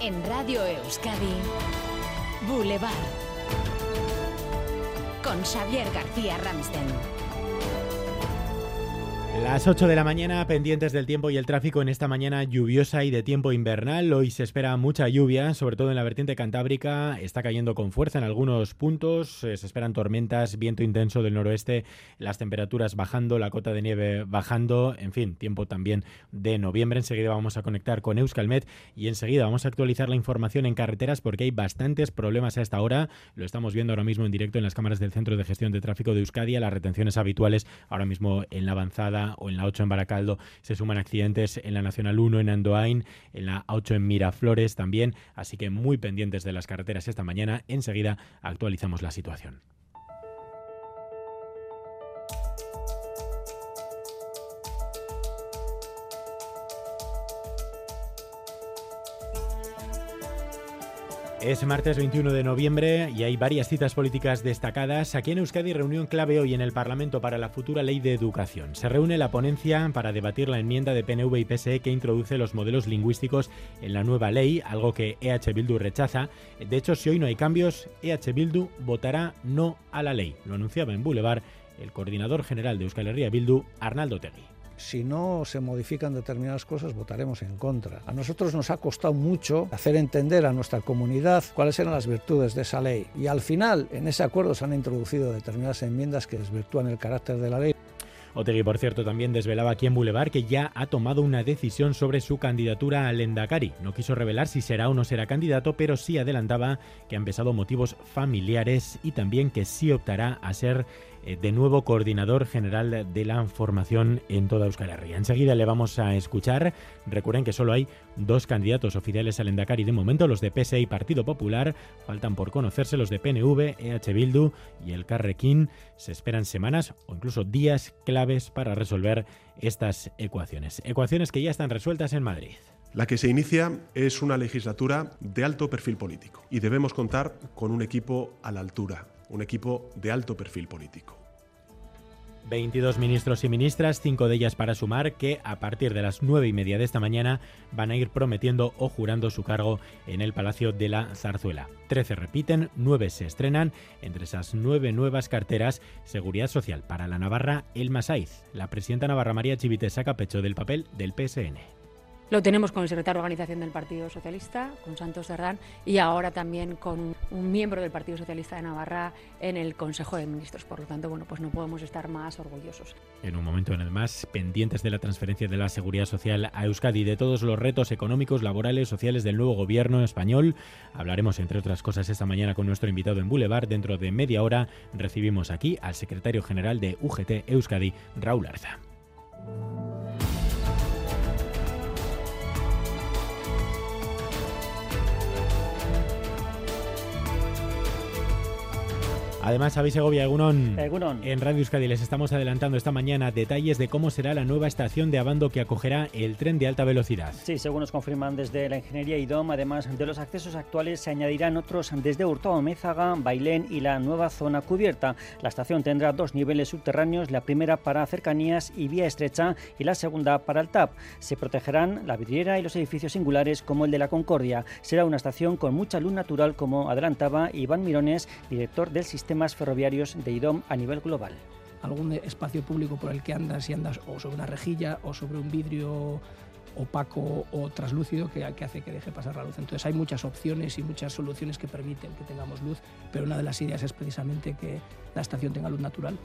En Radio Euskadi, Boulevard. Con Xavier García Ramsten. Las 8 de la mañana, pendientes del tiempo y el tráfico en esta mañana lluviosa y de tiempo invernal. Hoy se espera mucha lluvia, sobre todo en la vertiente cantábrica. Está cayendo con fuerza en algunos puntos. Eh, se esperan tormentas, viento intenso del noroeste, las temperaturas bajando, la cota de nieve bajando. En fin, tiempo también de noviembre. Enseguida vamos a conectar con Euskalmet y enseguida vamos a actualizar la información en carreteras porque hay bastantes problemas a esta hora. Lo estamos viendo ahora mismo en directo en las cámaras del Centro de Gestión de Tráfico de Euskadi. Las retenciones habituales ahora mismo en la avanzada o en la 8 en Baracaldo se suman accidentes en la Nacional 1 en Andoain, en la 8 en Miraflores también, así que muy pendientes de las carreteras esta mañana. Enseguida actualizamos la situación. Es martes 21 de noviembre y hay varias citas políticas destacadas. Aquí en Euskadi, reunión clave hoy en el Parlamento para la futura ley de educación. Se reúne la ponencia para debatir la enmienda de PNV y PSE que introduce los modelos lingüísticos en la nueva ley, algo que EH Bildu rechaza. De hecho, si hoy no hay cambios, EH Bildu votará no a la ley. Lo anunciaba en Boulevard el coordinador general de Euskal Herria Bildu, Arnaldo Tegui si no se modifican determinadas cosas, votaremos en contra. A nosotros nos ha costado mucho hacer entender a nuestra comunidad cuáles eran las virtudes de esa ley. Y al final, en ese acuerdo se han introducido determinadas enmiendas que desvirtúan el carácter de la ley. Otegui, por cierto, también desvelaba aquí en Boulevard que ya ha tomado una decisión sobre su candidatura al Endacari. No quiso revelar si será o no será candidato, pero sí adelantaba que han pesado motivos familiares y también que sí optará a ser de nuevo coordinador general de la formación en toda Euskal Herria. Enseguida le vamos a escuchar. Recuerden que solo hay dos candidatos oficiales al Endacari de momento, los de PSE y Partido Popular. Faltan por conocerse los de PNV, EH Bildu y el Carrequín. Se esperan semanas o incluso días claves para resolver estas ecuaciones. Ecuaciones que ya están resueltas en Madrid. La que se inicia es una legislatura de alto perfil político y debemos contar con un equipo a la altura, un equipo de alto perfil político. 22 ministros y ministras, cinco de ellas para sumar, que a partir de las nueve y media de esta mañana van a ir prometiendo o jurando su cargo en el Palacio de la Zarzuela. Trece repiten, nueve se estrenan. Entre esas nueve nuevas carteras, Seguridad Social para la Navarra, El Masaiz. La presidenta Navarra María Chivite saca pecho del papel del PSN. Lo tenemos con el secretario de Organización del Partido Socialista, con Santos Cerdán, y ahora también con un miembro del Partido Socialista de Navarra en el Consejo de Ministros. Por lo tanto, bueno, pues no podemos estar más orgullosos. En un momento, en el más, pendientes de la transferencia de la seguridad social a Euskadi y de todos los retos económicos, laborales, sociales del nuevo gobierno español. Hablaremos, entre otras cosas, esta mañana con nuestro invitado en Boulevard. Dentro de media hora recibimos aquí al secretario general de UGT Euskadi, Raúl Arza. Además, sabéis, Segovia, Egunon, en Radio Euskadi les estamos adelantando esta mañana detalles de cómo será la nueva estación de Abando que acogerá el tren de alta velocidad. Sí, según nos confirman desde la Ingeniería IDOM, además de los accesos actuales, se añadirán otros desde Hurtado Mézaga, Bailén y la nueva zona cubierta. La estación tendrá dos niveles subterráneos, la primera para cercanías y vía estrecha y la segunda para el TAP. Se protegerán la vidriera y los edificios singulares como el de la Concordia. Será una estación con mucha luz natural, como adelantaba Iván Mirones, director del sistema ferroviarios de IDOM a nivel global. Algún espacio público por el que andas y andas o sobre una rejilla o sobre un vidrio opaco o traslúcido que, que, hace que deje pasar la luz. Entonces hay muchas opciones y muchas soluciones que permiten que tengamos luz, pero una de las ideas es precisamente que la estación tenga luz natural.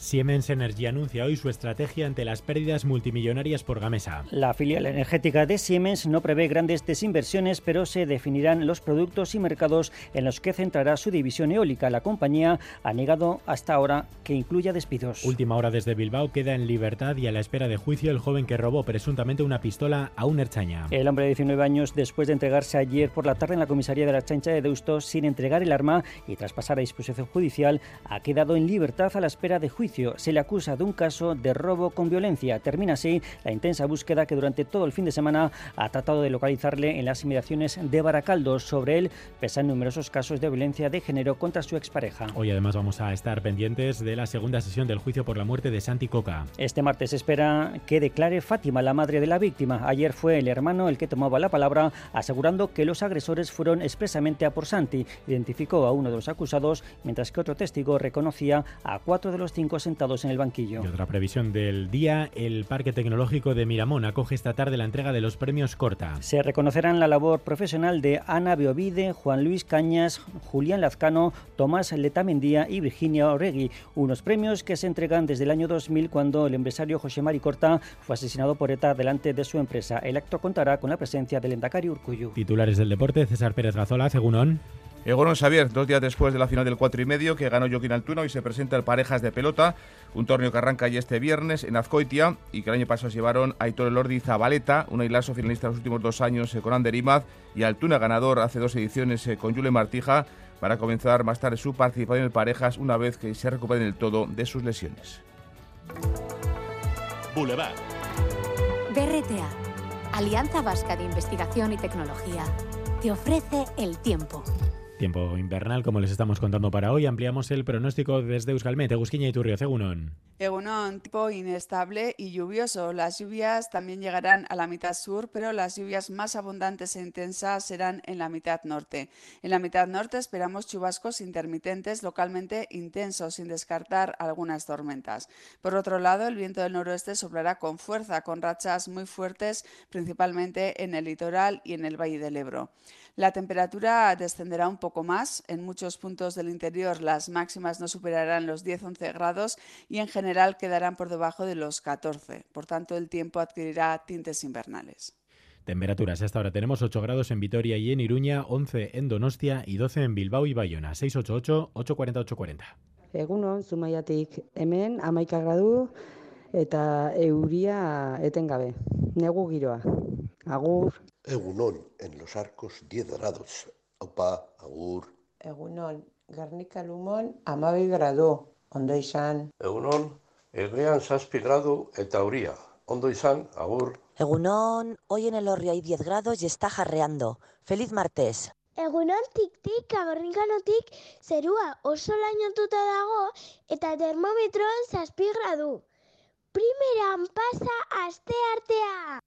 Siemens Energy anuncia hoy su estrategia ante las pérdidas multimillonarias por Gamesa. La filial energética de Siemens no prevé grandes desinversiones, pero se definirán los productos y mercados en los que centrará su división eólica. La compañía ha negado hasta ahora que incluya despidos. Última hora desde Bilbao queda en libertad y a la espera de juicio el joven que robó presuntamente una pistola a un erchaña. El hombre de 19 años, después de entregarse ayer por la tarde en la comisaría de la Chancha de Deusto sin entregar el arma y tras pasar a disposición judicial, ha quedado en libertad a la espera de juicio juicio. Se le acusa de un caso de robo con violencia. Termina así la intensa búsqueda que durante todo el fin de semana ha tratado de localizarle en las inmediaciones de Baracaldo. Sobre él pesan numerosos casos de violencia de género contra su expareja. Hoy además vamos a estar pendientes de la segunda sesión del juicio por la muerte de Santi Coca. Este martes espera que declare Fátima, la madre de la víctima. Ayer fue el hermano el que tomaba la palabra, asegurando que los agresores fueron expresamente a por Santi. Identificó a uno de los acusados, mientras que otro testigo reconocía a cuatro de los cinco sentados en el banquillo. Y otra previsión del día, el Parque Tecnológico de Miramón acoge esta tarde la entrega de los premios Corta. Se reconocerán la labor profesional de Ana Beovide, Juan Luis Cañas, Julián Lazcano, Tomás Letamendía y Virginia Oregui, unos premios que se entregan desde el año 2000 cuando el empresario José Mari Corta fue asesinado por ETA delante de su empresa. El acto contará con la presencia del Endacari Urcuyu. Titulares del deporte, César Pérez Gazola, Cegunón. Egonon Xavier, dos días después de la final del 4 y medio que ganó Joaquín Altuna, y se presenta el Parejas de Pelota, un torneo que arranca ya este viernes en Azcoitia y que el año pasado llevaron Aitor Elordi y Zabaleta, un ailazo finalista en los últimos dos años eh, con Ander Imaz y Altuna ganador hace dos ediciones eh, con Jule Martija para comenzar más tarde su participación en el Parejas una vez que se recuperen del todo de sus lesiones. Boulevard. BRTA, Alianza Vasca de Investigación y Tecnología, te ofrece el tiempo. Tiempo invernal, como les estamos contando para hoy. Ampliamos el pronóstico desde Euskalmet, Egusquiña y Turrio, Egunon. Egunon, tipo inestable y lluvioso. Las lluvias también llegarán a la mitad sur, pero las lluvias más abundantes e intensas serán en la mitad norte. En la mitad norte esperamos chubascos intermitentes localmente intensos, sin descartar algunas tormentas. Por otro lado, el viento del noroeste soplará con fuerza, con rachas muy fuertes, principalmente en el litoral y en el Valle del Ebro. La temperatura descenderá un poco más. En muchos puntos del interior las máximas no superarán los 10-11 grados y en general quedarán por debajo de los 14. Por tanto, el tiempo adquirirá tintes invernales. Temperaturas. Hasta ahora tenemos 8 grados en Vitoria y en Iruña, 11 en Donostia y 12 en Bilbao y Bayona. 688-840-840. Egunon, zumaiatik hemen, amaika gradu eta euria etengabe. Negu giroa. Agur. Egunon, en los arcos 10 grados. Aupa, agur. Egunon, Garnika Lumon, amabi gradu. Ondo izan. Egunon, Egean zazpi gradu eta euria. Ondo izan, agur. Egunon, hoy en el Orri hay 10 grados y está jarreando. Feliz martes. Egunon tik-tik, agornikanotik, zerua oso lainotuta dago eta termometroan zazpi gradu. Primeran pasa aste artea!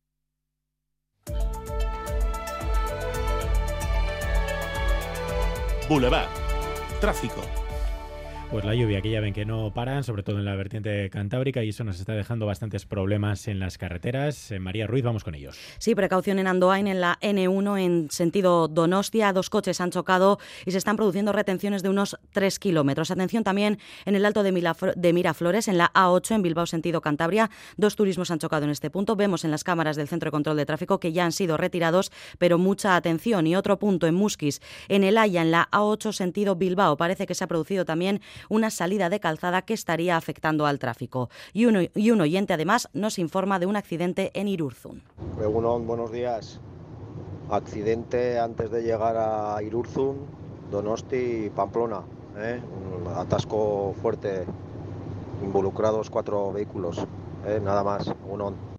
Boulevard. Tráfico. Pues la lluvia que ya ven que no paran, sobre todo en la vertiente cantábrica, y eso nos está dejando bastantes problemas en las carreteras. Eh, María Ruiz, vamos con ellos. Sí, precaución en Andoain, en la N1 en sentido Donostia. Dos coches han chocado y se están produciendo retenciones de unos 3 kilómetros. Atención también en el Alto de, de Miraflores, en la A8 en Bilbao sentido Cantabria. Dos turismos han chocado en este punto. Vemos en las cámaras del Centro de Control de Tráfico que ya han sido retirados, pero mucha atención. Y otro punto en Musquis, en el Haya, en la A8 sentido Bilbao. Parece que se ha producido también una salida de calzada que estaría afectando al tráfico. Y un, y un oyente además nos informa de un accidente en Irurzun. Egunon, buenos días. Accidente antes de llegar a Irurzun, Donosti y Pamplona. ¿eh? Un atasco fuerte, involucrados cuatro vehículos. ¿eh? Nada más, Egunon.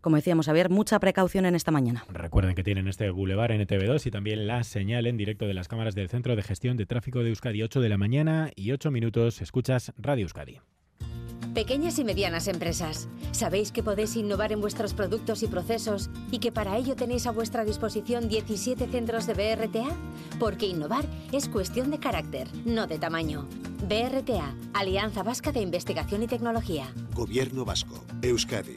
Como decíamos, haber mucha precaución en esta mañana. Recuerden que tienen este Boulevard NTV2 y también la señal en directo de las cámaras del Centro de Gestión de Tráfico de Euskadi, 8 de la mañana y 8 minutos. Escuchas Radio Euskadi. Pequeñas y medianas empresas, ¿sabéis que podéis innovar en vuestros productos y procesos y que para ello tenéis a vuestra disposición 17 centros de BRTA? Porque innovar es cuestión de carácter, no de tamaño. BRTA, Alianza Vasca de Investigación y Tecnología. Gobierno Vasco, Euskadi,